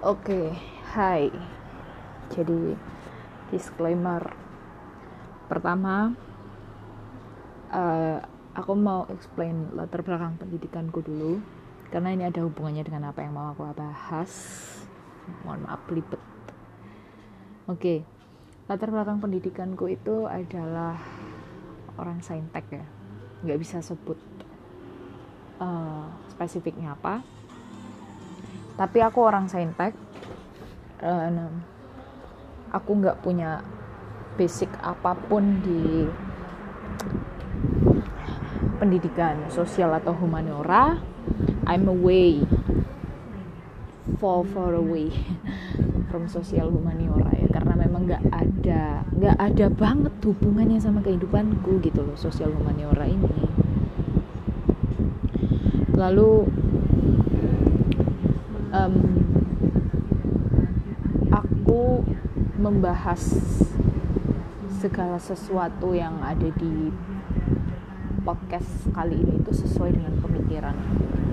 Oke, hai. Jadi disclaimer pertama, uh, aku mau explain latar belakang pendidikanku dulu, karena ini ada hubungannya dengan apa yang mau aku bahas. Mohon maaf libet. Oke, latar belakang pendidikanku itu adalah orang saintek ya, nggak bisa sebut uh, spesifiknya apa tapi aku orang saintek uh, aku nggak punya basic apa pun di pendidikan sosial atau humaniora. I'm away. Fall far away from sosial humaniora ya. Karena memang nggak ada nggak ada banget hubungannya sama kehidupanku gitu loh sosial humaniora ini. Lalu um, aku membahas segala sesuatu yang ada di podcast kali ini itu sesuai dengan pemikiran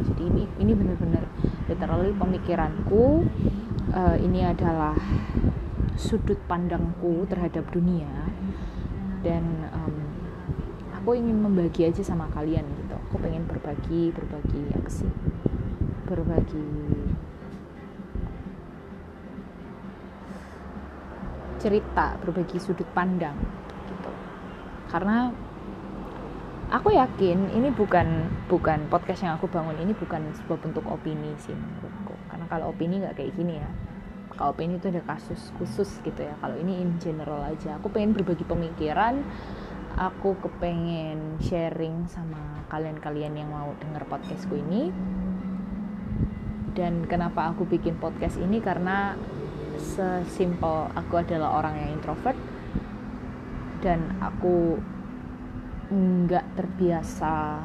jadi ini ini benar-benar literally pemikiranku. Uh, ini adalah sudut pandangku terhadap dunia. Dan um, aku ingin membagi aja sama kalian gitu. Aku pengen berbagi berbagi apa sih berbagi cerita, berbagi sudut pandang gitu. Karena aku yakin ini bukan bukan podcast yang aku bangun ini bukan sebuah bentuk opini sih menurutku. Karena kalau opini nggak kayak gini ya. Kalau opini itu ada kasus khusus gitu ya. Kalau ini in general aja. Aku pengen berbagi pemikiran. Aku kepengen sharing sama kalian-kalian yang mau denger podcastku ini. Dan kenapa aku bikin podcast ini karena sesimpel aku adalah orang yang introvert dan aku nggak terbiasa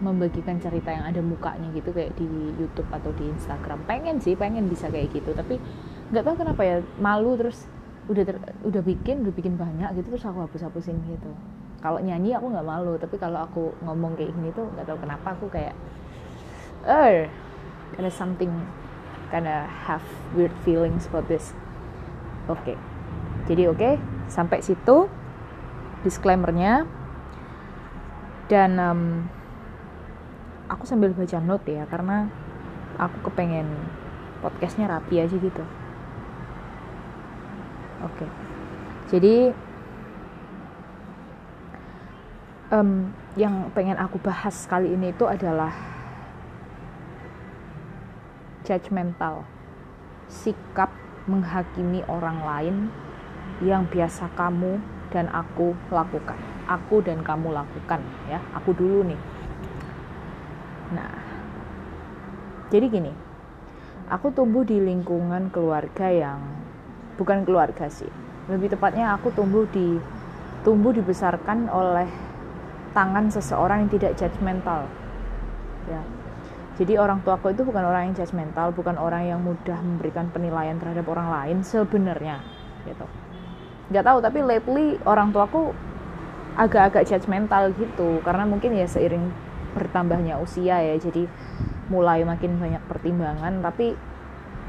membagikan cerita yang ada mukanya gitu kayak di YouTube atau di Instagram. Pengen sih pengen bisa kayak gitu tapi nggak tahu kenapa ya malu terus udah ter, udah bikin udah bikin banyak gitu terus aku hapus hapusin gitu. Kalau nyanyi aku nggak malu tapi kalau aku ngomong kayak gini tuh nggak tahu kenapa aku kayak er ada something kinda have weird feelings about this oke okay. jadi oke okay, sampai situ disclaimernya dan um, aku sambil baca note ya karena aku kepengen podcastnya rapi aja gitu oke okay. jadi um, yang pengen aku bahas kali ini itu adalah judgmental, sikap menghakimi orang lain yang biasa kamu dan aku lakukan. Aku dan kamu lakukan ya. Aku dulu nih. Nah, jadi gini, aku tumbuh di lingkungan keluarga yang bukan keluarga sih. Lebih tepatnya aku tumbuh di tumbuh dibesarkan oleh tangan seseorang yang tidak judgmental. Ya, jadi orang tuaku itu bukan orang yang judgmental, bukan orang yang mudah memberikan penilaian terhadap orang lain sebenarnya, gitu. Gak tahu, tapi lately orang tuaku agak-agak judgmental gitu, karena mungkin ya seiring bertambahnya usia ya, jadi mulai makin banyak pertimbangan. Tapi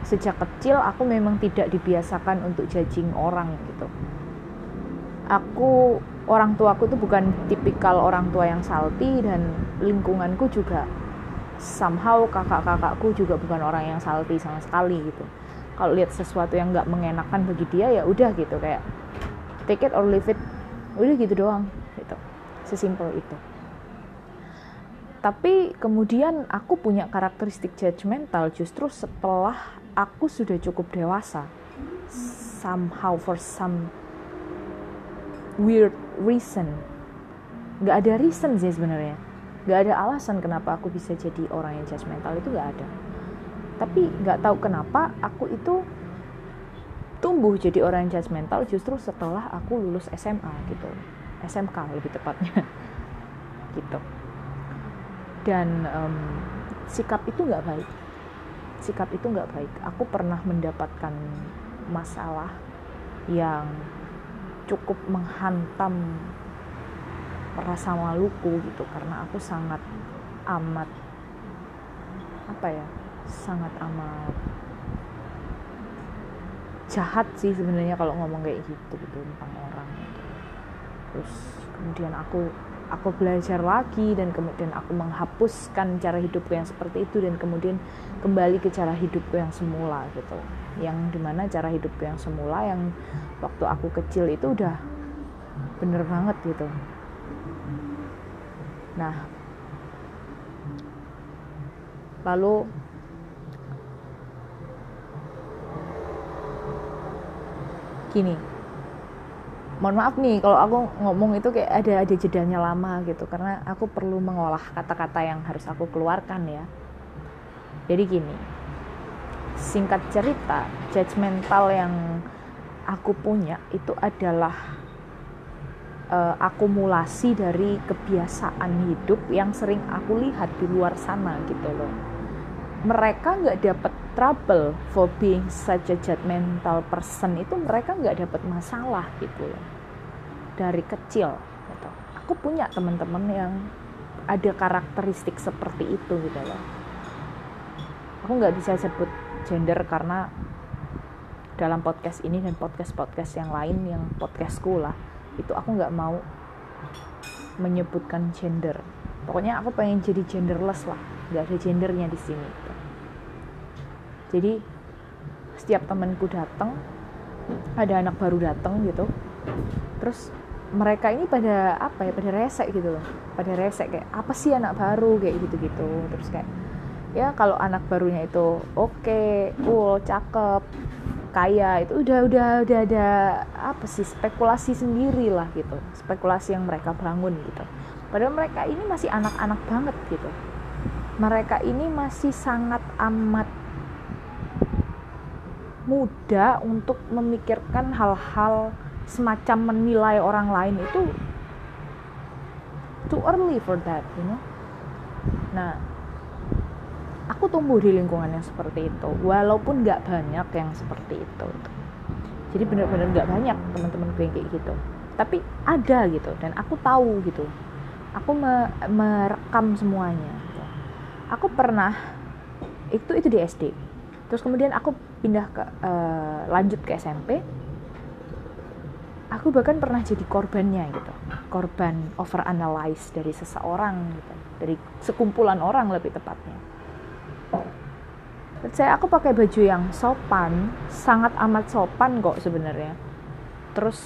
sejak kecil aku memang tidak dibiasakan untuk judging orang gitu. Aku orang tuaku itu bukan tipikal orang tua yang salty dan lingkunganku juga somehow kakak-kakakku juga bukan orang yang salty sama sekali gitu. Kalau lihat sesuatu yang nggak mengenakan bagi dia ya udah gitu kayak take it or leave it. Udah gitu doang gitu. Sesimpel itu. Tapi kemudian aku punya karakteristik judgmental justru setelah aku sudah cukup dewasa somehow for some weird reason. Nggak ada reason sih sebenarnya Gak ada alasan kenapa aku bisa jadi orang yang judgmental itu gak ada. Tapi gak tahu kenapa aku itu tumbuh jadi orang yang judgmental justru setelah aku lulus SMA gitu. SMK lebih tepatnya. Gitu. Dan um, sikap itu nggak baik. Sikap itu nggak baik. Aku pernah mendapatkan masalah yang cukup menghantam rasa maluku gitu karena aku sangat amat apa ya sangat amat jahat sih sebenarnya kalau ngomong kayak gitu gitu tentang orang gitu. terus kemudian aku aku belajar lagi dan kemudian aku menghapuskan cara hidupku yang seperti itu dan kemudian kembali ke cara hidupku yang semula gitu yang di mana cara hidupku yang semula yang waktu aku kecil itu udah bener banget gitu nah lalu gini mohon maaf nih kalau aku ngomong itu kayak ada ada jedanya lama gitu karena aku perlu mengolah kata-kata yang harus aku keluarkan ya. Jadi gini singkat cerita judgmental yang aku punya itu adalah uh, akumulasi dari kebiasaan hidup yang sering aku lihat di luar sana gitu loh. Mereka nggak dapat trouble for being such a judgmental person itu mereka nggak dapat masalah gitu loh. Dari kecil gitu. aku punya teman-teman yang ada karakteristik seperti itu gitu loh. Aku nggak bisa sebut gender karena dalam podcast ini dan podcast-podcast yang lain yang podcastku lah itu aku nggak mau menyebutkan gender. Pokoknya aku pengen jadi genderless lah. Nggak ada gendernya di sini. Jadi setiap temanku datang ada anak baru datang gitu. Terus mereka ini pada apa ya pada resek gitu loh. Pada resek kayak apa sih anak baru? kayak gitu gitu terus kayak ya kalau anak barunya itu oke okay, cool cakep kaya itu udah udah udah ada apa sih spekulasi sendiri lah gitu. Spekulasi yang mereka bangun gitu. Padahal mereka ini masih anak-anak banget gitu. Mereka ini masih sangat amat mudah untuk memikirkan hal-hal semacam menilai orang lain itu too early for that, you know. Nah, aku tumbuh di lingkungan yang seperti itu, walaupun nggak banyak yang seperti itu. Jadi benar-benar nggak banyak teman-teman gue yang kayak gitu. Tapi ada gitu, dan aku tahu gitu. Aku me merekam semuanya. Gitu. Aku pernah itu itu di SD. Terus kemudian aku pindah ke uh, lanjut ke SMP aku bahkan pernah jadi korbannya gitu korban overanalyze dari seseorang gitu dari sekumpulan orang lebih tepatnya saya aku pakai baju yang sopan sangat amat sopan kok sebenarnya. Terus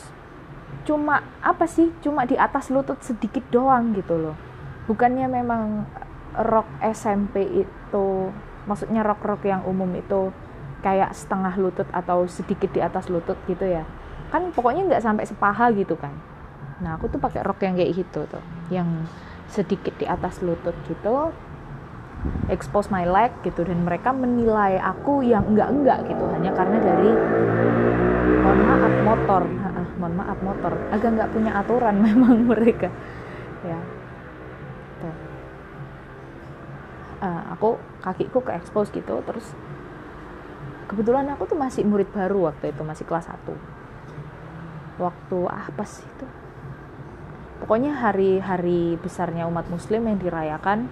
cuma apa sih cuma di atas lutut sedikit doang gitu loh. Bukannya memang rok SMP itu maksudnya rok-rok yang umum itu kayak setengah lutut atau sedikit di atas lutut gitu ya. Kan pokoknya nggak sampai sepaha gitu kan. Nah aku tuh pakai rok yang kayak gitu tuh yang sedikit di atas lutut gitu expose my leg gitu dan mereka menilai aku yang enggak enggak gitu hanya karena dari mohon maaf motor. Mohon maaf motor. Agak nggak punya aturan memang mereka. Ya. Tuh. Uh, aku kakiku ke expose gitu terus kebetulan aku tuh masih murid baru waktu itu masih kelas 1 waktu apa sih itu? Pokoknya hari-hari besarnya umat muslim yang dirayakan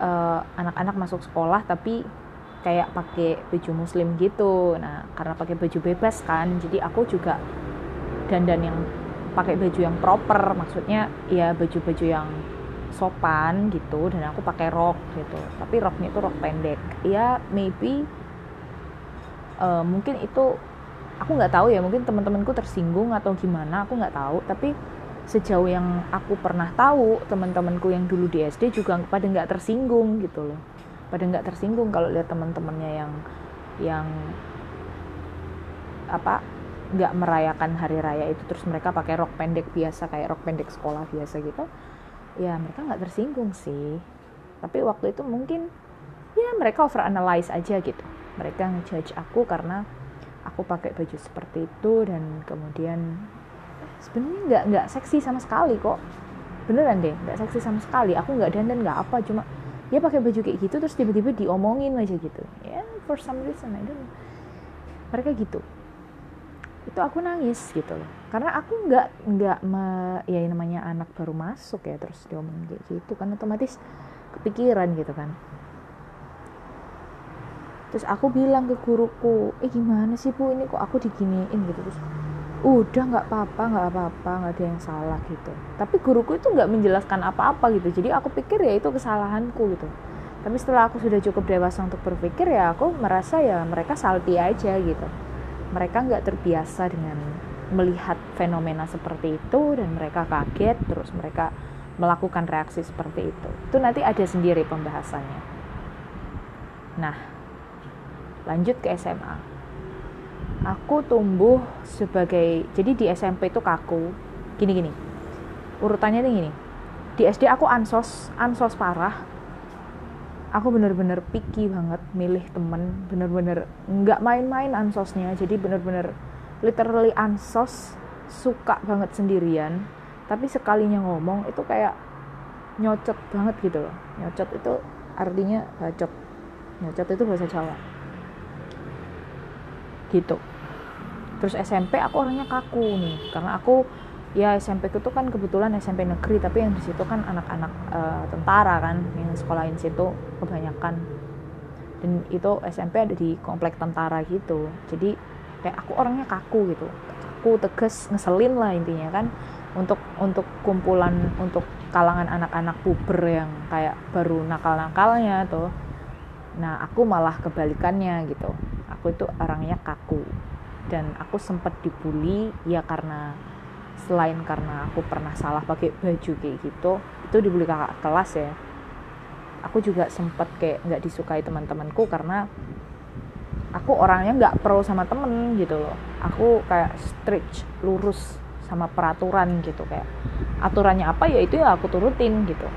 eh, anak-anak masuk sekolah tapi kayak pakai baju muslim gitu. Nah karena pakai baju bebas kan jadi aku juga dandan yang pakai baju yang proper maksudnya ya baju-baju yang sopan gitu dan aku pakai rok gitu. Tapi roknya itu rok pendek. Ya maybe uh, mungkin itu aku nggak tahu ya mungkin teman-temanku tersinggung atau gimana aku nggak tahu. Tapi sejauh yang aku pernah tahu teman-temanku yang dulu di SD juga pada nggak tersinggung gitu loh. Pada nggak tersinggung kalau lihat teman-temannya yang yang apa nggak merayakan hari raya itu terus mereka pakai rok pendek biasa kayak rok pendek sekolah biasa gitu ya mereka nggak tersinggung sih. Tapi waktu itu mungkin ya mereka overanalyze aja gitu. Mereka ngejudge aku karena aku pakai baju seperti itu dan kemudian sebenarnya nggak nggak seksi sama sekali kok. Beneran deh nggak seksi sama sekali. Aku nggak dandan nggak apa cuma dia pakai baju kayak gitu terus tiba-tiba diomongin aja gitu. Ya yeah, for some reason I don't mereka gitu. Itu aku nangis gitu loh. Karena aku nggak nggak ya namanya anak baru masuk ya terus diomongin kayak gitu kan otomatis kepikiran gitu kan. Terus aku bilang ke guruku eh gimana sih bu? Ini kok aku diginiin? Gitu. Terus udah nggak apa-apa nggak apa-apa nggak ada yang salah gitu. Tapi guruku itu nggak menjelaskan apa-apa gitu. Jadi aku pikir ya itu kesalahanku gitu. Tapi setelah aku sudah cukup dewasa untuk berpikir ya aku merasa ya mereka salty aja gitu. Mereka nggak terbiasa dengan melihat fenomena seperti itu dan mereka kaget terus mereka melakukan reaksi seperti itu. Itu nanti ada sendiri pembahasannya. Nah lanjut ke SMA aku tumbuh sebagai jadi di SMP itu kaku. Gini gini. Urutannya ini gini. Di SD aku ansos ansos parah. Aku bener-bener picky banget milih temen bener-bener nggak main-main ansosnya. Jadi bener-bener literally ansos suka banget sendirian. Tapi sekalinya ngomong itu kayak nyocot banget gitu loh. Nyocot itu artinya bacot. Nyocot itu bahasa Jawa gitu. Terus SMP aku orangnya kaku nih karena aku ya SMP itu kan kebetulan SMP negeri tapi yang di situ kan anak-anak uh, tentara kan yang sekolahin situ kebanyakan. Dan itu SMP ada di komplek tentara gitu. Jadi kayak aku orangnya kaku gitu. Kaku tegas ngeselin lah intinya kan untuk untuk kumpulan untuk kalangan anak-anak puber yang kayak baru nakal-nakalnya tuh. Nah aku malah kebalikannya gitu aku itu orangnya kaku. Dan aku sempat dibully ya karena selain karena aku pernah salah pakai baju kayak gitu itu dibully kakak kelas ya. Aku juga sempat kayak nggak disukai teman-temanku karena aku orangnya nggak pro sama temen gitu loh. Aku kayak strict lurus sama peraturan gitu kayak aturannya apa ya itu ya aku turutin gitu.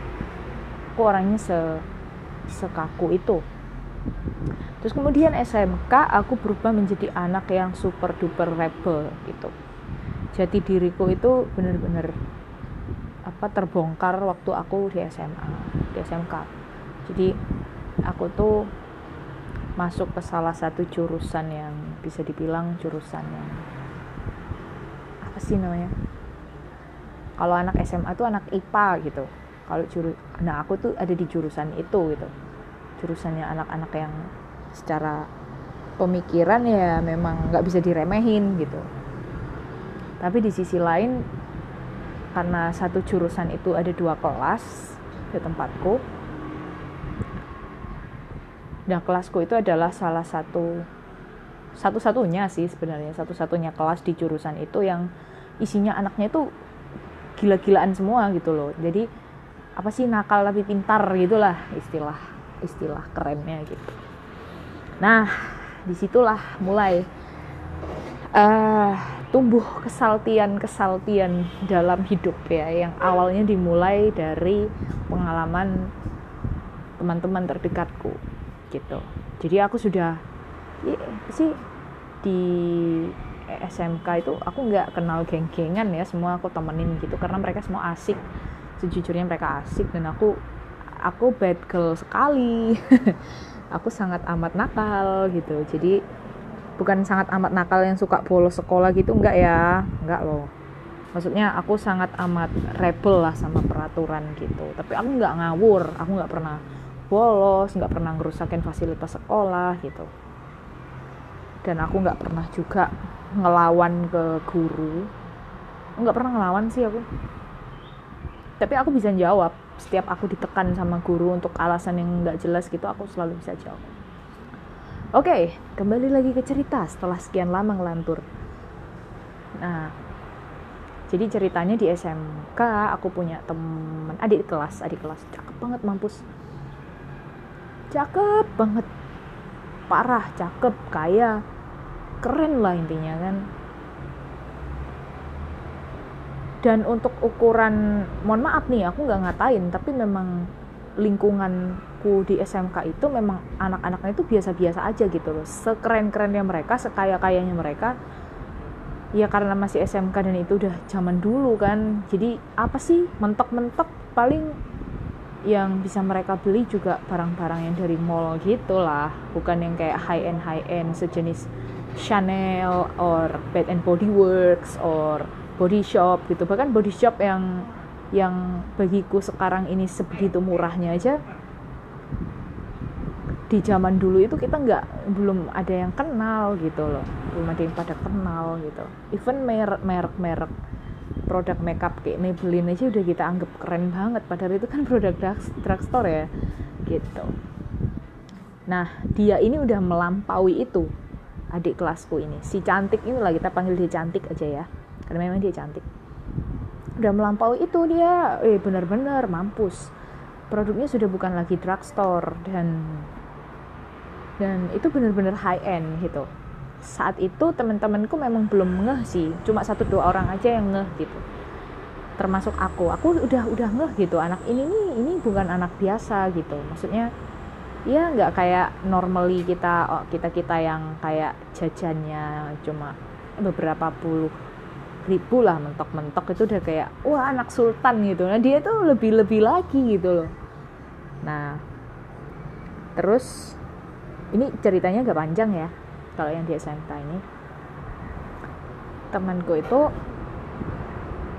Aku orangnya se sekaku itu terus kemudian SMK aku berubah menjadi anak yang super duper rebel gitu. Jadi diriku itu bener-bener apa terbongkar waktu aku di SMA di SMK jadi aku tuh masuk ke salah satu jurusan yang bisa dibilang jurusan yang apa sih namanya kalau anak SMA tuh anak IPA gitu. Kalau juru nah aku tuh ada di jurusan itu gitu. Jurusannya anak-anak yang secara pemikiran ya memang nggak bisa diremehin gitu. Tapi di sisi lain karena satu jurusan itu ada dua kelas di tempatku nah kelasku itu adalah salah satu satu-satunya sih sebenarnya satu-satunya kelas di jurusan itu yang isinya anaknya itu gila-gilaan semua gitu loh. Jadi apa sih nakal tapi pintar gitulah istilah istilah kerennya gitu Nah, di situlah mulai uh, tumbuh kesaltian-kesaltian dalam hidup ya, yang awalnya dimulai dari pengalaman teman-teman terdekatku gitu. Jadi aku sudah ya, sih di SMK itu aku nggak kenal geng-gengan ya, semua aku temenin gitu karena mereka semua asik. Sejujurnya mereka asik dan aku aku bad girl sekali. aku sangat amat nakal gitu. Jadi bukan sangat amat nakal yang suka bolos sekolah gitu enggak ya. Enggak loh. Maksudnya aku sangat amat rebel lah sama peraturan gitu. Tapi aku nggak ngawur aku nggak pernah bolos nggak pernah ngerusakin fasilitas sekolah gitu. Dan aku nggak pernah juga ngelawan ke guru. Nggak pernah ngelawan sih aku. Tapi aku bisa jawab setiap aku ditekan sama guru untuk alasan yang nggak jelas gitu aku selalu bisa jawab. Oke okay, kembali lagi ke cerita setelah sekian lama ngelantur. Nah jadi ceritanya di SMK aku punya temen adik kelas adik kelas. Cakep banget mampus. Cakep banget. Parah cakep kaya. Keren lah intinya kan dan untuk ukuran mohon maaf nih aku nggak ngatain tapi memang lingkunganku di SMK itu memang anak-anaknya itu biasa-biasa aja gitu loh. Sekeren-kerennya mereka sekaya-kayanya mereka ya karena masih SMK dan itu udah zaman dulu kan. Jadi apa sih mentok-mentok paling yang bisa mereka beli juga barang-barang yang dari mall gitu lah. Bukan yang kayak high end high end sejenis Chanel or Bath and Body Works or body shop gitu. Bahkan body shop yang yang bagiku sekarang ini sebegitu murahnya aja di zaman dulu itu kita nggak belum ada yang kenal gitu loh. Belum ada yang pada kenal gitu. Even merek merek merek produk makeup kayak Maybelline aja udah kita anggap keren banget. Padahal itu kan produk drugstore ya gitu. Nah dia ini udah melampaui itu adik kelasku ini. Si cantik ini lah kita panggil dia cantik aja ya karena memang dia cantik. Udah melampaui itu dia eh benar-benar mampus. Produknya sudah bukan lagi drugstore dan dan itu benar-benar high end gitu. Saat itu teman-temanku memang belum ngeh sih cuma satu dua orang aja yang ngeh gitu. Termasuk aku. Aku udah udah ngeh gitu anak ini nih ini bukan anak biasa gitu. Maksudnya ya nggak kayak normally kita oh, kita kita yang kayak jajannya cuma beberapa puluh ribu lah mentok-mentok. Itu udah kayak wah anak sultan gitu. Nah dia tuh lebih-lebih lagi gitu loh. Nah terus ini ceritanya gak panjang ya kalau yang di SMK ini. Temanku itu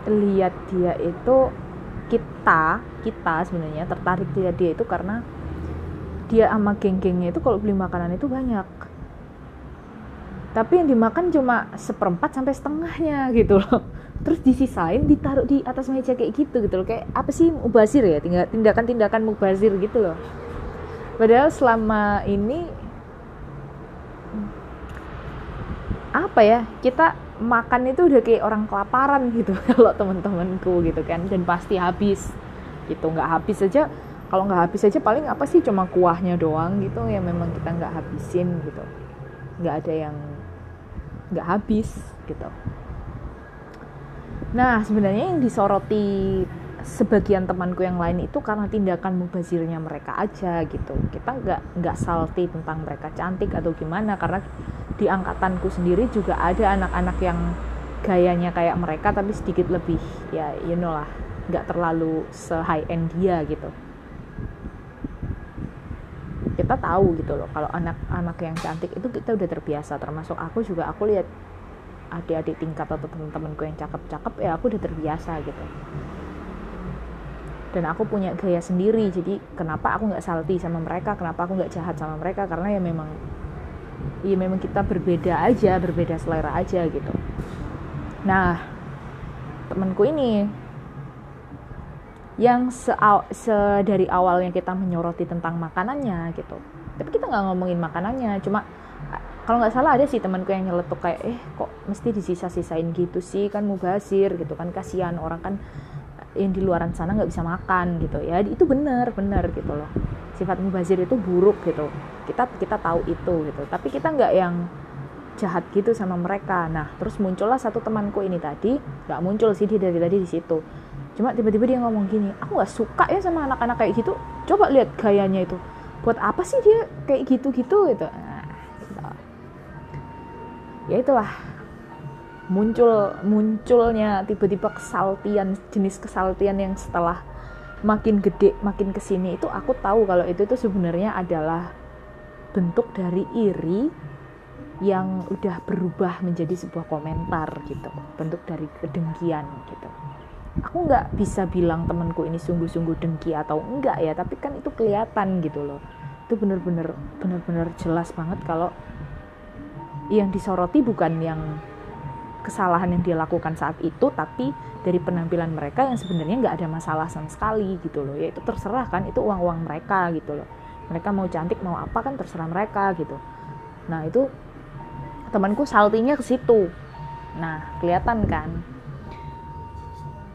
lihat dia itu kita kita sebenarnya tertarik dia dia itu karena dia sama geng-gengnya itu kalau beli makanan itu banyak tapi yang dimakan cuma seperempat sampai setengahnya gitu loh. Terus disisain ditaruh di atas meja kayak gitu gitu loh. Kayak apa sih mubazir ya? Tindakan-tindakan mubazir gitu loh. Padahal selama ini apa ya kita makan itu udah kayak orang kelaparan gitu kalau teman-temanku gitu kan. Dan pasti habis gitu. Nggak habis aja kalau nggak habis aja paling apa sih cuma kuahnya doang gitu ya memang kita nggak habisin gitu. Nggak ada yang nggak habis gitu. Nah sebenarnya yang disoroti sebagian temanku yang lain itu karena tindakan mubazirnya mereka aja gitu. Kita nggak nggak salty tentang mereka cantik atau gimana karena di angkatanku sendiri juga ada anak-anak yang gayanya kayak mereka tapi sedikit lebih ya you know lah nggak terlalu se high end dia gitu kita tahu gitu loh kalau anak-anak yang cantik itu kita udah terbiasa. Termasuk aku juga aku lihat adik-adik tingkat atau teman-temanku yang cakep-cakep ya aku udah terbiasa gitu. Dan aku punya gaya sendiri jadi kenapa aku nggak salty sama mereka? Kenapa aku nggak jahat sama mereka? Karena ya memang ya memang kita berbeda aja berbeda selera aja gitu. Nah temanku ini yang se, se dari awalnya kita menyoroti tentang makanannya gitu. Tapi kita nggak ngomongin makanannya cuma kalau nggak salah ada sih temanku yang nyeletuk kayak eh kok mesti disisa-sisain gitu sih? Kan mubazir gitu kan. Kasihan orang kan yang di luaran sana nggak bisa makan gitu. Ya itu benar benar gitu loh. Sifat mubazir itu buruk gitu. Kita kita tahu itu gitu. Tapi kita nggak yang jahat gitu sama mereka. Nah terus muncullah satu temanku ini tadi nggak muncul sih dia dari tadi di situ cuma tiba-tiba dia ngomong gini aku nggak suka ya sama anak-anak kayak gitu. Coba lihat gayanya itu. Buat apa sih dia kayak gitu-gitu? Gitu. Nah, gitu. ya itulah muncul munculnya tiba-tiba kesaltian jenis kesaltian yang setelah makin gede makin ke sini itu aku tahu kalau itu tuh sebenarnya adalah bentuk dari iri yang udah berubah menjadi sebuah komentar gitu. Bentuk dari kedengkian gitu aku nggak bisa bilang temanku ini sungguh-sungguh dengki atau enggak ya tapi kan itu kelihatan gitu loh. Itu bener-bener bener-bener jelas banget kalau yang disoroti bukan yang kesalahan yang dia lakukan saat itu tapi dari penampilan mereka yang sebenarnya nggak ada masalah sama sekali gitu loh. Ya itu terserah kan itu uang-uang mereka gitu loh. Mereka mau cantik mau apa kan terserah mereka gitu. Nah itu temanku saltinya ke situ. Nah kelihatan kan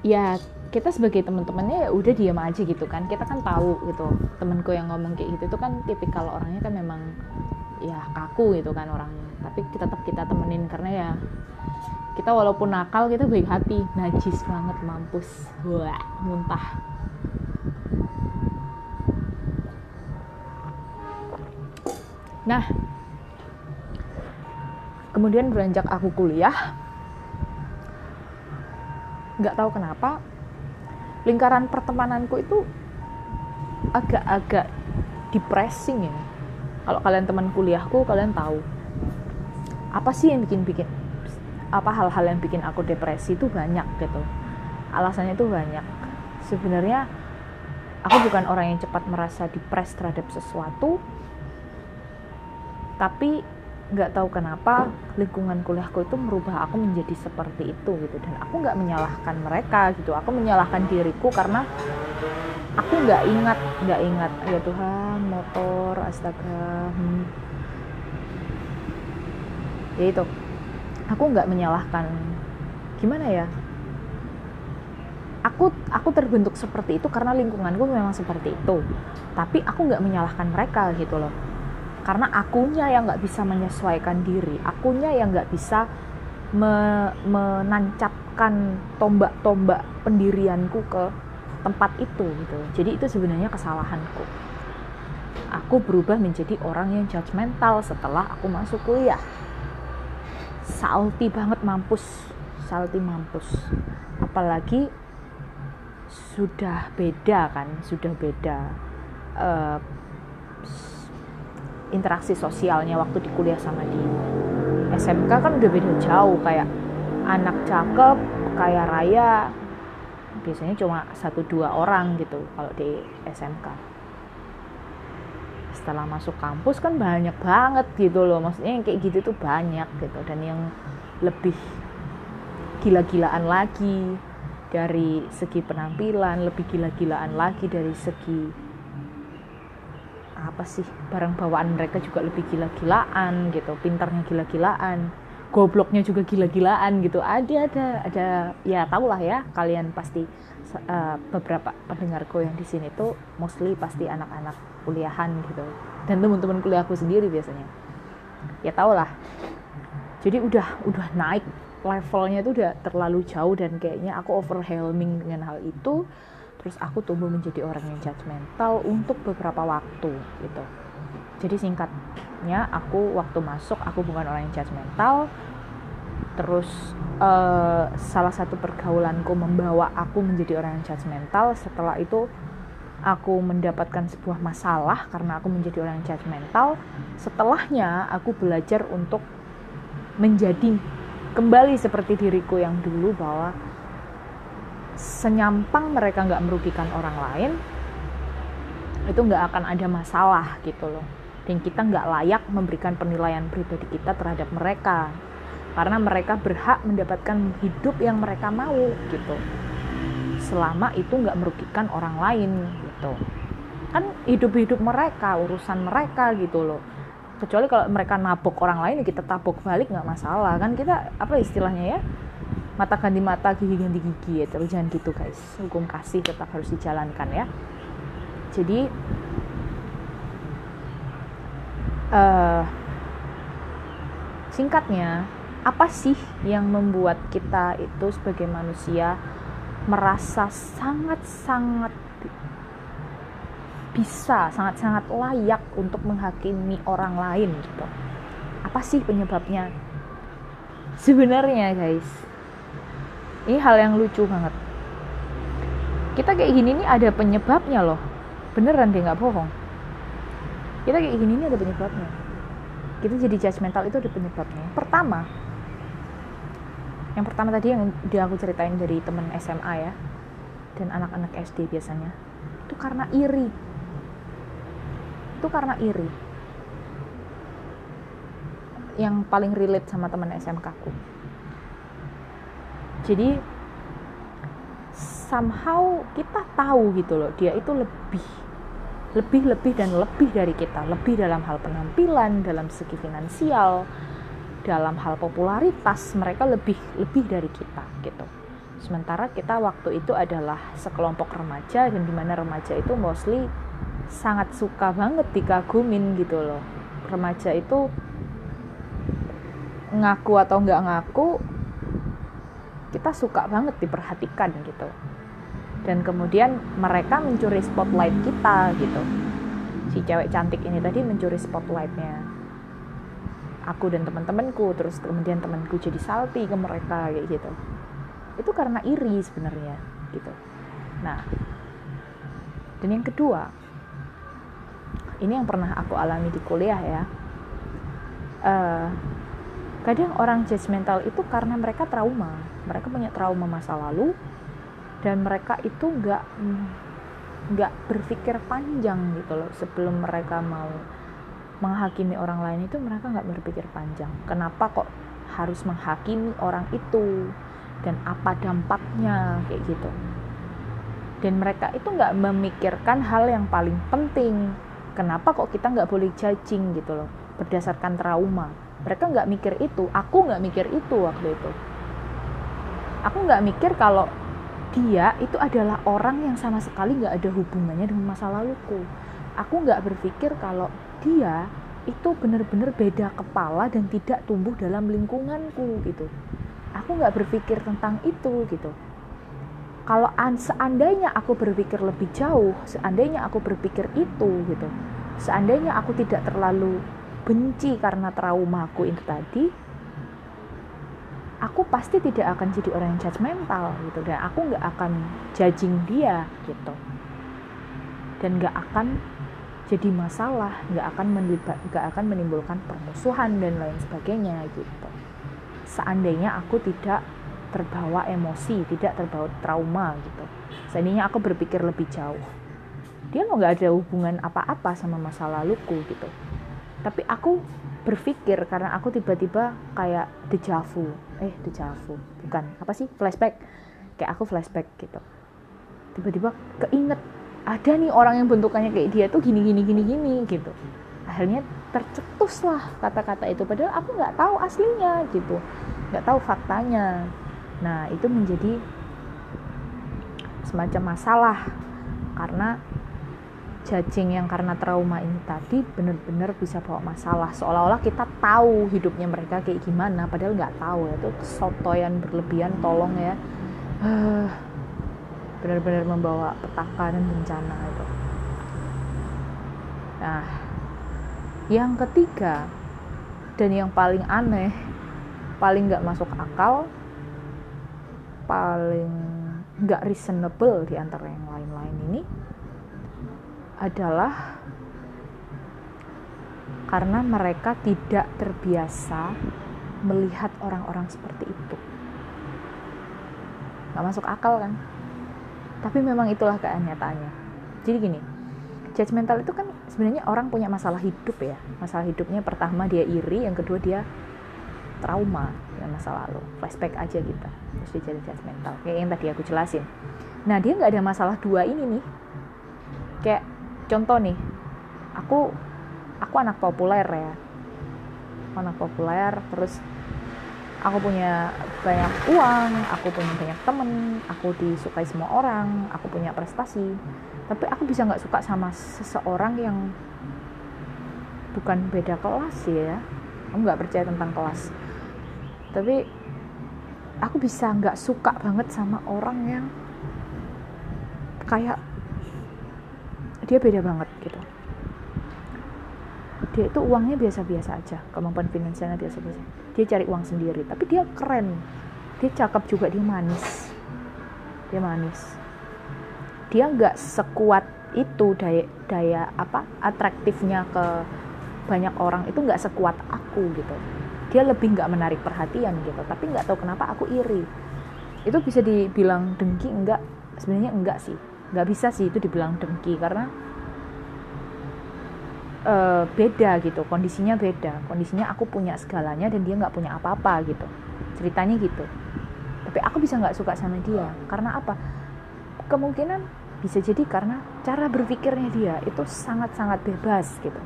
ya kita sebagai teman-temannya ya udah diam aja gitu kan. Kita kan tahu gitu temanku yang ngomong kayak gitu itu kan tipikal orangnya kan memang ya kaku gitu kan orang tapi kita tetap kita temenin karena ya kita walaupun nakal kita baik hati najis banget mampus wah muntah. Nah kemudian beranjak aku kuliah nggak tahu kenapa lingkaran pertemananku itu agak-agak depressing ya. Kalau kalian teman kuliahku kalian tahu. Apa sih yang bikin bikin apa hal-hal yang bikin aku depresi itu banyak gitu. Alasannya itu banyak. Sebenarnya aku bukan orang yang cepat merasa depres terhadap sesuatu tapi nggak tahu kenapa lingkungan kuliahku itu merubah aku menjadi seperti itu gitu. Dan aku nggak menyalahkan mereka gitu. Aku menyalahkan diriku karena aku nggak ingat nggak ingat. Ya Tuhan motor astaga hmm. ya itu. Aku nggak menyalahkan. Gimana ya? Aku aku terbentuk seperti itu karena lingkunganku memang seperti itu. Tapi aku nggak menyalahkan mereka gitu loh karena akunya yang nggak bisa menyesuaikan diri. Akunya yang nggak bisa me, menancapkan tombak-tombak pendirianku ke tempat itu gitu. Jadi itu sebenarnya kesalahanku. Aku berubah menjadi orang yang judgmental setelah aku masuk kuliah. Salty banget mampus. Salty mampus. Apalagi sudah beda kan sudah beda uh, interaksi sosialnya waktu di kuliah sama di SMK kan udah beda jauh kayak anak cakep kaya raya biasanya cuma satu dua orang gitu kalau di SMK setelah masuk kampus kan banyak banget gitu loh maksudnya yang kayak gitu tuh banyak gitu. Dan yang lebih gila-gilaan lagi dari segi penampilan lebih gila-gilaan lagi dari segi apa sih? Barang bawaan mereka juga lebih gila-gilaan gitu pintarnya gila-gilaan gobloknya juga gila-gilaan gitu. Ada ada ada ya tau lah ya kalian pasti uh, beberapa pendengarku yang di sini tuh mostly pasti anak-anak kuliahan gitu. Dan teman-teman kuliahku sendiri biasanya. Ya tau lah jadi udah udah naik levelnya itu udah terlalu jauh dan kayaknya aku overwhelming dengan hal itu terus aku tumbuh menjadi orang yang judgmental untuk beberapa waktu gitu. Jadi singkatnya aku waktu masuk aku bukan orang yang judgmental terus uh, salah satu pergaulanku membawa aku menjadi orang yang judgmental setelah itu aku mendapatkan sebuah masalah karena aku menjadi orang yang judgmental setelahnya aku belajar untuk menjadi kembali seperti diriku yang dulu bahwa senyampang mereka nggak merugikan orang lain itu nggak akan ada masalah gitu loh. Dan kita nggak layak memberikan penilaian pribadi kita terhadap mereka. Karena mereka berhak mendapatkan hidup yang mereka mau gitu. Selama itu nggak merugikan orang lain gitu. Kan hidup-hidup mereka urusan mereka gitu loh. Kecuali kalau mereka nabok orang lain ya kita tabok balik nggak masalah. Kan kita apa istilahnya ya mata ganti mata gigi ganti gigi ya terus jangan gitu guys. Hukum kasih tetap harus dijalankan ya. Jadi uh, singkatnya apa sih yang membuat kita itu sebagai manusia merasa sangat-sangat bisa sangat-sangat layak untuk menghakimi orang lain gitu? Apa sih penyebabnya? Sebenarnya guys ini hal yang lucu banget. Kita kayak gini nih ada penyebabnya loh. Beneran deh nggak bohong. Kita kayak gini nih ada penyebabnya. Kita jadi judgmental itu ada penyebabnya. Pertama yang pertama tadi yang dia aku ceritain dari temen SMA ya dan anak-anak SD biasanya itu karena iri. Itu karena iri. Yang paling relate sama teman SMK ku jadi somehow kita tahu gitu loh dia itu lebih lebih lebih dan lebih dari kita. Lebih dalam hal penampilan dalam segi finansial dalam hal popularitas mereka lebih lebih dari kita gitu. Sementara kita waktu itu adalah sekelompok remaja dan di mana remaja itu mostly sangat suka banget dikagumin gitu loh. Remaja itu ngaku atau nggak ngaku kita suka banget diperhatikan gitu. Dan kemudian mereka mencuri spotlight kita gitu. Si cewek cantik ini tadi mencuri spotlightnya. Aku dan teman-temanku terus kemudian temanku jadi salty ke mereka kayak gitu. Itu karena iri sebenarnya gitu. Nah dan yang kedua ini yang pernah aku alami di kuliah ya. Uh, kadang orang judgmental itu karena mereka trauma mereka punya trauma masa lalu dan mereka itu nggak nggak berpikir panjang gitu loh. Sebelum mereka mau menghakimi orang lain itu mereka nggak berpikir panjang. Kenapa kok harus menghakimi orang itu? Dan apa dampaknya? Kayak gitu. Dan mereka itu nggak memikirkan hal yang paling penting. Kenapa kok kita nggak boleh judging gitu loh? Berdasarkan trauma. Mereka nggak mikir itu. Aku nggak mikir itu waktu itu aku nggak mikir kalau dia itu adalah orang yang sama sekali nggak ada hubungannya dengan masa laluku. Aku nggak berpikir kalau dia itu benar-benar beda kepala dan tidak tumbuh dalam lingkunganku gitu. Aku nggak berpikir tentang itu gitu. Kalau seandainya aku berpikir lebih jauh seandainya aku berpikir itu gitu. Seandainya aku tidak terlalu benci karena trauma aku itu tadi aku pasti tidak akan jadi orang yang judgmental gitu. Dan aku nggak akan judging dia gitu. Dan nggak akan jadi masalah nggak akan nggak akan menimbulkan permusuhan dan lain sebagainya gitu. Seandainya aku tidak terbawa emosi tidak terbawa trauma gitu. Seandainya aku berpikir lebih jauh. Dia nggak ada hubungan apa-apa sama masa laluku gitu. Tapi aku berpikir karena aku tiba-tiba kayak dejavu eh dejavu bukan. Apa sih? Flashback. Kayak aku flashback gitu. Tiba-tiba keinget ada nih orang yang bentukannya kayak dia tuh gini gini gini gini gitu. Akhirnya tercetuslah kata-kata itu. Padahal aku nggak tahu aslinya gitu. Nggak tahu faktanya. Nah itu menjadi semacam masalah. Karena judging yang karena trauma ini tadi benar-benar bisa bawa masalah. Seolah-olah kita tahu hidupnya mereka kayak gimana padahal nggak tahu ya. Itu sotoyan berlebihan tolong ya. Benar-benar membawa petaka dan bencana itu. Nah yang ketiga dan yang paling aneh paling nggak masuk akal paling nggak reasonable di antara yang adalah karena mereka tidak terbiasa melihat orang-orang seperti itu. Gak masuk akal kan? Tapi memang itulah kenyataannya. Jadi gini, judgmental itu kan sebenarnya orang punya masalah hidup ya. Masalah hidupnya pertama dia iri, yang kedua dia trauma dengan masa lalu. Flashback aja gitu. Terus dia jadi judgmental. Kayak yang tadi aku jelasin. Nah dia nggak ada masalah dua ini nih. Kayak contoh nih, aku aku anak populer ya. Anak populer, terus aku punya banyak uang, aku punya banyak temen, aku disukai semua orang, aku punya prestasi. Tapi aku bisa nggak suka sama seseorang yang bukan beda kelas ya. Aku nggak percaya tentang kelas. Tapi aku bisa nggak suka banget sama orang yang kayak dia beda banget gitu. Dia itu uangnya biasa-biasa aja kemampuan finansialnya biasa-biasa. Dia cari uang sendiri tapi dia keren. Dia cakep juga dia manis. Dia manis. Dia nggak sekuat itu daya daya apa atraktifnya ke banyak orang. Itu nggak sekuat aku gitu. Dia lebih nggak menarik perhatian gitu. Tapi nggak tahu kenapa aku iri. Itu bisa dibilang dengki enggak. Sebenarnya enggak sih nggak bisa sih itu dibilang dengki karena uh, beda gitu kondisinya beda. Kondisinya aku punya segalanya dan dia nggak punya apa-apa gitu. Ceritanya gitu. Tapi aku bisa nggak suka sama dia karena apa? Kemungkinan bisa jadi karena cara berpikirnya dia itu sangat-sangat bebas gitu.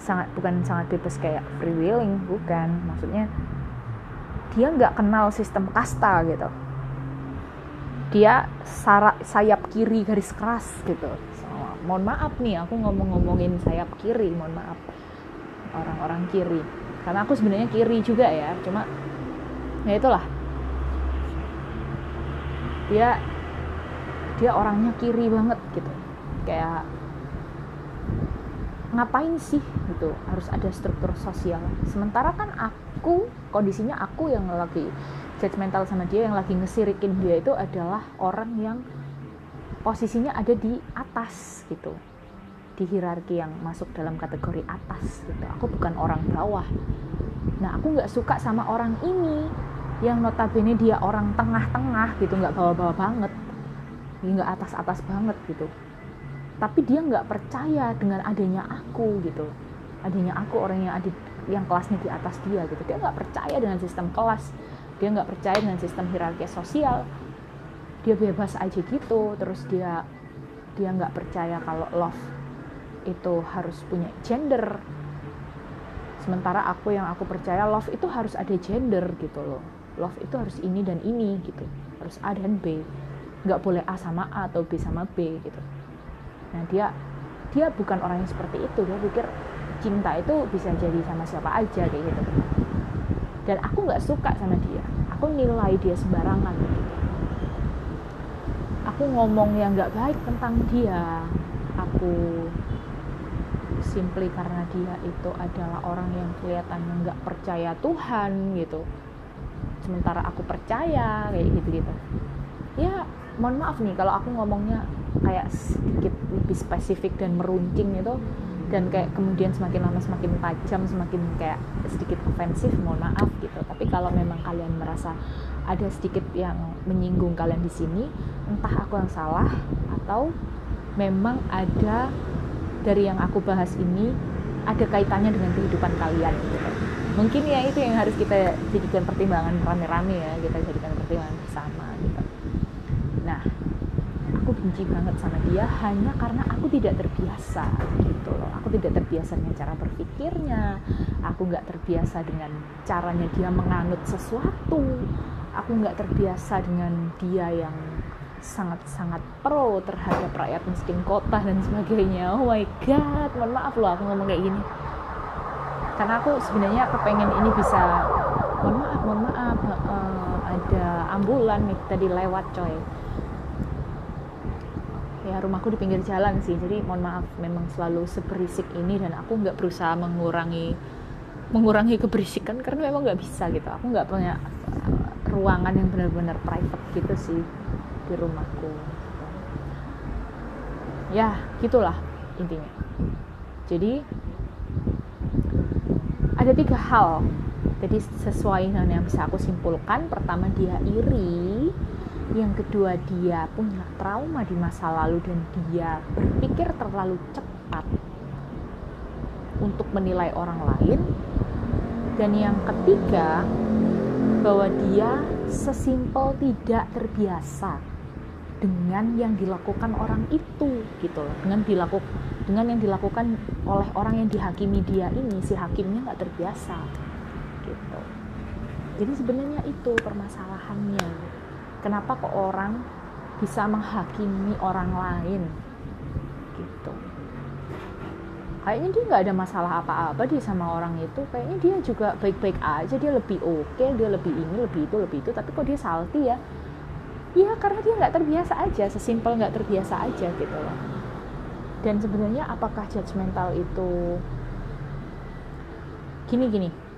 Sangat bukan sangat bebas kayak free willing bukan. Maksudnya dia nggak kenal sistem kasta gitu dia sarak sayap kiri garis keras gitu. Mohon maaf nih aku ngomong-ngomongin sayap kiri mohon maaf orang-orang kiri. Karena aku sebenarnya kiri juga ya cuma ya itulah. Dia dia orangnya kiri banget gitu. Kayak ngapain sih? gitu. Harus ada struktur sosial. Sementara kan aku kondisinya aku yang lagi judgmental sama dia yang lagi ngesirikin dia itu adalah orang yang posisinya ada di atas gitu. Di hierarki yang masuk dalam kategori atas gitu. Aku bukan orang bawah. Nah aku nggak suka sama orang ini yang notabene dia orang tengah-tengah gitu nggak bawa-bawa banget. Nggak atas-atas banget gitu. Tapi dia nggak percaya dengan adanya aku gitu. Adanya aku orang yang ada yang kelasnya di atas dia gitu. Dia nggak percaya dengan sistem kelas dia nggak percaya dengan sistem hierarki sosial dia bebas aja gitu. Terus dia dia nggak percaya kalau love itu harus punya gender. Sementara aku yang aku percaya love itu harus ada gender gitu loh. Love itu harus ini dan ini gitu. Harus A dan B. Nggak boleh A sama A atau B sama B gitu. Nah dia dia bukan orang yang seperti itu. Dia pikir cinta itu bisa jadi sama siapa aja kayak gitu dan aku nggak suka sama dia. Aku nilai dia sembarangan. Aku ngomong yang nggak baik tentang dia. Aku simply karena dia itu adalah orang yang kelihatannya nggak percaya Tuhan gitu. Sementara aku percaya kayak gitu gitu ya mohon maaf nih kalau aku ngomongnya kayak sedikit lebih spesifik dan meruncing itu dan kayak kemudian semakin lama semakin tajam semakin kayak sedikit ofensif mohon maaf gitu. Tapi kalau memang kalian merasa ada sedikit yang menyinggung kalian di sini entah aku yang salah atau memang ada dari yang aku bahas ini ada kaitannya dengan kehidupan kalian gitu. Mungkin ya itu yang harus kita jadikan pertimbangan rame-rame ya kita jadikan pertimbangan bersama benci banget sama dia hanya karena aku tidak terbiasa gitu loh. Aku tidak terbiasa dengan cara berpikirnya aku nggak terbiasa dengan caranya dia menganut sesuatu aku nggak terbiasa dengan dia yang sangat-sangat pro terhadap rakyat miskin kota dan sebagainya. Oh my god mohon maaf loh aku ngomong kayak gini. Karena aku sebenarnya kepengen ini bisa mohon maaf mohon maaf uh, ada ambulan nih tadi lewat coy ya rumahku di pinggir jalan sih. Jadi mohon maaf memang selalu seberisik ini dan aku nggak berusaha mengurangi mengurangi keberisikan karena memang nggak bisa gitu. Aku nggak punya eh, ruangan yang benar-benar private gitu sih di rumahku. Ya gitulah intinya. Jadi ada tiga hal. Jadi sesuai dengan yang bisa aku simpulkan. Pertama dia iri yang kedua dia punya trauma di masa lalu dan dia berpikir terlalu cepat untuk menilai orang lain. Dan yang ketiga bahwa dia sesimpel tidak terbiasa dengan yang dilakukan orang itu gitu loh. Dengan dilakukan dengan yang dilakukan oleh orang yang dihakimi dia ini si hakimnya nggak terbiasa gitu. Jadi sebenarnya itu permasalahannya kenapa kok orang bisa menghakimi orang lain? Gitu. Kayaknya dia nggak ada masalah apa-apa dia sama orang itu. Kayaknya dia juga baik-baik aja. Dia lebih oke okay, dia lebih ini lebih itu lebih itu. Tapi kok dia salty ya? Iya karena dia nggak terbiasa aja. Sesimpel nggak terbiasa aja gitu loh. Dan sebenarnya apakah judgmental itu gini gini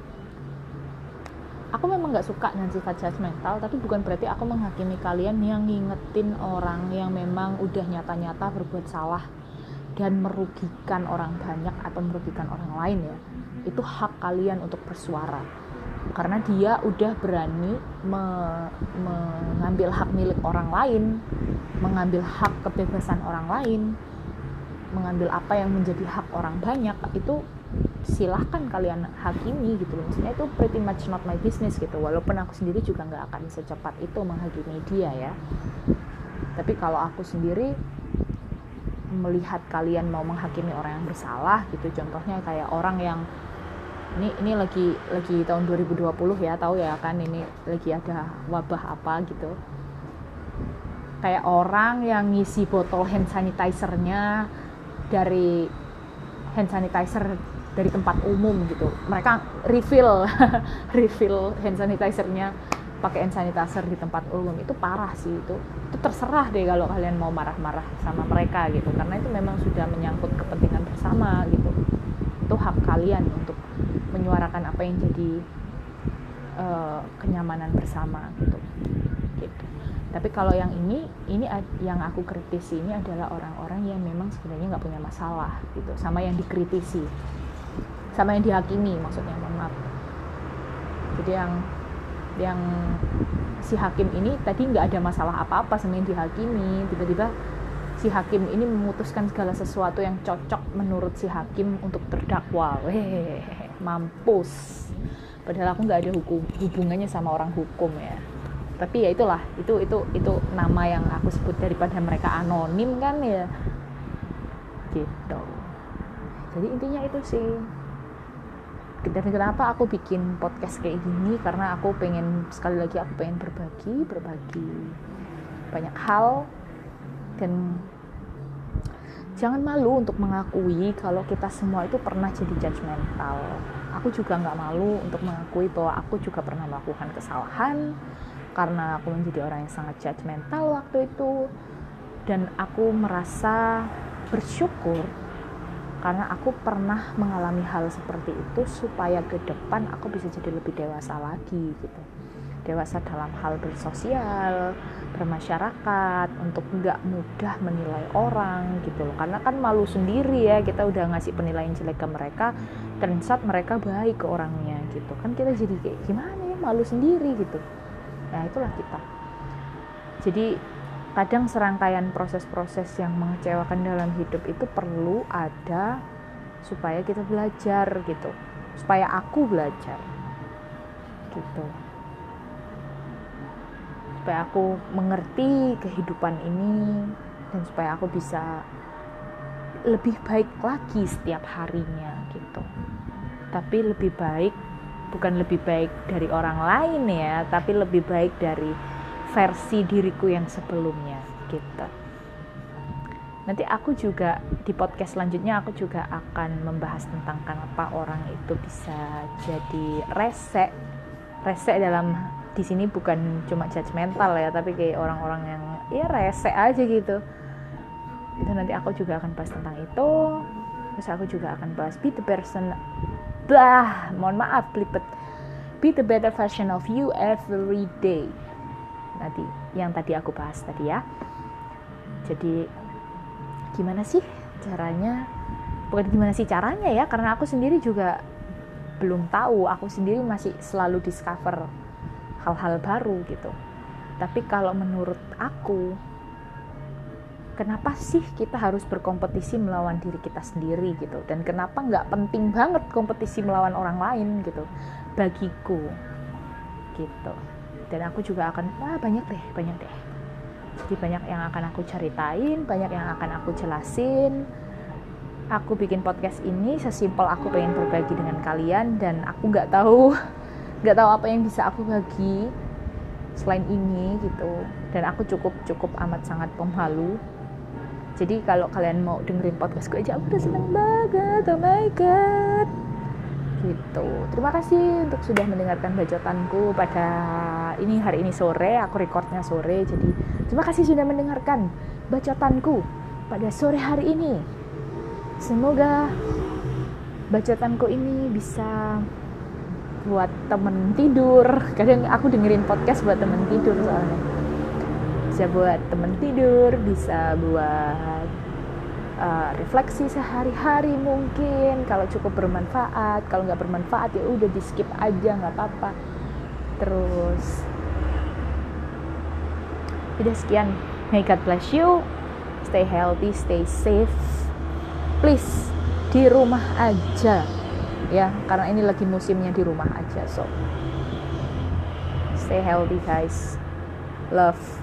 aku memang nggak suka dengan sifat judgmental tapi bukan berarti aku menghakimi kalian yang ngingetin orang yang memang udah nyata-nyata berbuat salah dan merugikan orang banyak atau merugikan orang lain ya. Itu hak kalian untuk bersuara. Karena dia udah berani me mengambil hak milik orang lain mengambil hak kebebasan orang lain mengambil apa yang menjadi hak orang banyak itu silahkan kalian hakimi gitu loh. Maksudnya itu pretty much not my business gitu. Walaupun aku sendiri juga nggak akan secepat itu menghakimi dia ya. Tapi kalau aku sendiri melihat kalian mau menghakimi orang yang bersalah gitu contohnya kayak orang yang ini ini lagi lagi tahun 2020 ya tahu ya kan ini lagi ada wabah apa gitu. Kayak orang yang ngisi botol hand sanitizernya dari hand sanitizer dari tempat umum gitu. Mereka refill refill hand sanitizernya pakai hand sanitizer di tempat umum. Itu parah sih itu. Itu terserah deh kalau kalian mau marah-marah sama mereka gitu. Karena itu memang sudah menyangkut kepentingan bersama gitu. Itu hak kalian untuk menyuarakan apa yang jadi uh, kenyamanan bersama gitu. Gitu. Tapi kalau yang ini ini yang aku kritisi ini adalah orang-orang yang memang sebenarnya nggak punya masalah gitu. Sama yang dikritisi sama yang dihakimi maksudnya mohon maaf. Jadi yang yang si hakim ini tadi nggak ada masalah apa-apa sama yang dihakimi. Tiba-tiba si hakim ini memutuskan segala sesuatu yang cocok menurut si hakim untuk terdakwa. Weh, mampus. Padahal aku nggak ada hukum hubungannya sama orang hukum ya. Tapi ya itulah itu itu itu nama yang aku sebut daripada mereka anonim kan ya. Gitu. Jadi intinya itu sih dan kenapa aku bikin podcast kayak gini? Karena aku pengen sekali lagi aku pengen berbagi berbagi banyak hal. Dan jangan malu untuk mengakui kalau kita semua itu pernah jadi judgmental aku juga nggak malu untuk mengakui bahwa aku juga pernah melakukan kesalahan karena aku menjadi orang yang sangat judgmental waktu itu. Dan aku merasa bersyukur karena aku pernah mengalami hal seperti itu supaya ke depan aku bisa jadi lebih dewasa lagi gitu. Dewasa dalam hal bersosial bermasyarakat untuk nggak mudah menilai orang gitu loh. Karena kan malu sendiri ya kita udah ngasih penilaian jelek ke mereka saat mereka baik ke orangnya gitu. Kan kita jadi kayak gimana ya malu sendiri gitu. Nah itulah kita. Jadi kadang serangkaian proses-proses yang mengecewakan dalam hidup itu perlu ada supaya kita belajar gitu. Supaya aku belajar gitu. Supaya aku mengerti kehidupan ini dan supaya aku bisa lebih baik lagi setiap harinya gitu. Tapi lebih baik bukan lebih baik dari orang lain ya tapi lebih baik dari versi diriku yang sebelumnya gitu. Nanti aku juga di podcast selanjutnya aku juga akan membahas tentang kenapa orang itu bisa jadi rese. Rese dalam di sini bukan cuma judgmental ya, tapi kayak orang-orang yang ya rese aja gitu. Itu nanti aku juga akan bahas tentang itu. Terus aku juga akan bahas be the person bah, mohon maaf belibet. Be the better version of you every day tadi yang tadi aku bahas tadi ya. Jadi gimana sih caranya? Bukan gimana sih caranya ya karena aku sendiri juga belum tahu. Aku sendiri masih selalu discover hal-hal baru gitu. Tapi kalau menurut aku kenapa sih kita harus berkompetisi melawan diri kita sendiri gitu? Dan kenapa nggak penting banget kompetisi melawan orang lain gitu? Bagiku gitu dan aku juga akan wah banyak deh banyak deh. Jadi banyak yang akan aku ceritain banyak yang akan aku jelasin. Aku bikin podcast ini sesimpel aku pengen berbagi dengan kalian dan aku nggak tahu nggak tahu apa yang bisa aku bagi selain ini gitu. Dan aku cukup cukup amat sangat pemalu. Jadi kalau kalian mau dengerin podcastku aja aku udah seneng banget. Oh my god gitu. Terima kasih untuk sudah mendengarkan bacotanku pada ini hari ini sore. Aku recordnya sore jadi terima kasih sudah mendengarkan bacotanku pada sore hari ini. Semoga bacotanku ini bisa buat temen tidur. Kadang aku dengerin podcast buat temen tidur soalnya. Bisa buat temen tidur bisa buat uh, refleksi sehari-hari mungkin. Kalau cukup bermanfaat kalau nggak bermanfaat ya udah di skip aja nggak apa-apa. Terus udah sekian. May God bless you. Stay healthy stay safe. Please di rumah aja. Ya karena ini lagi musimnya di rumah aja so. Stay healthy guys. Love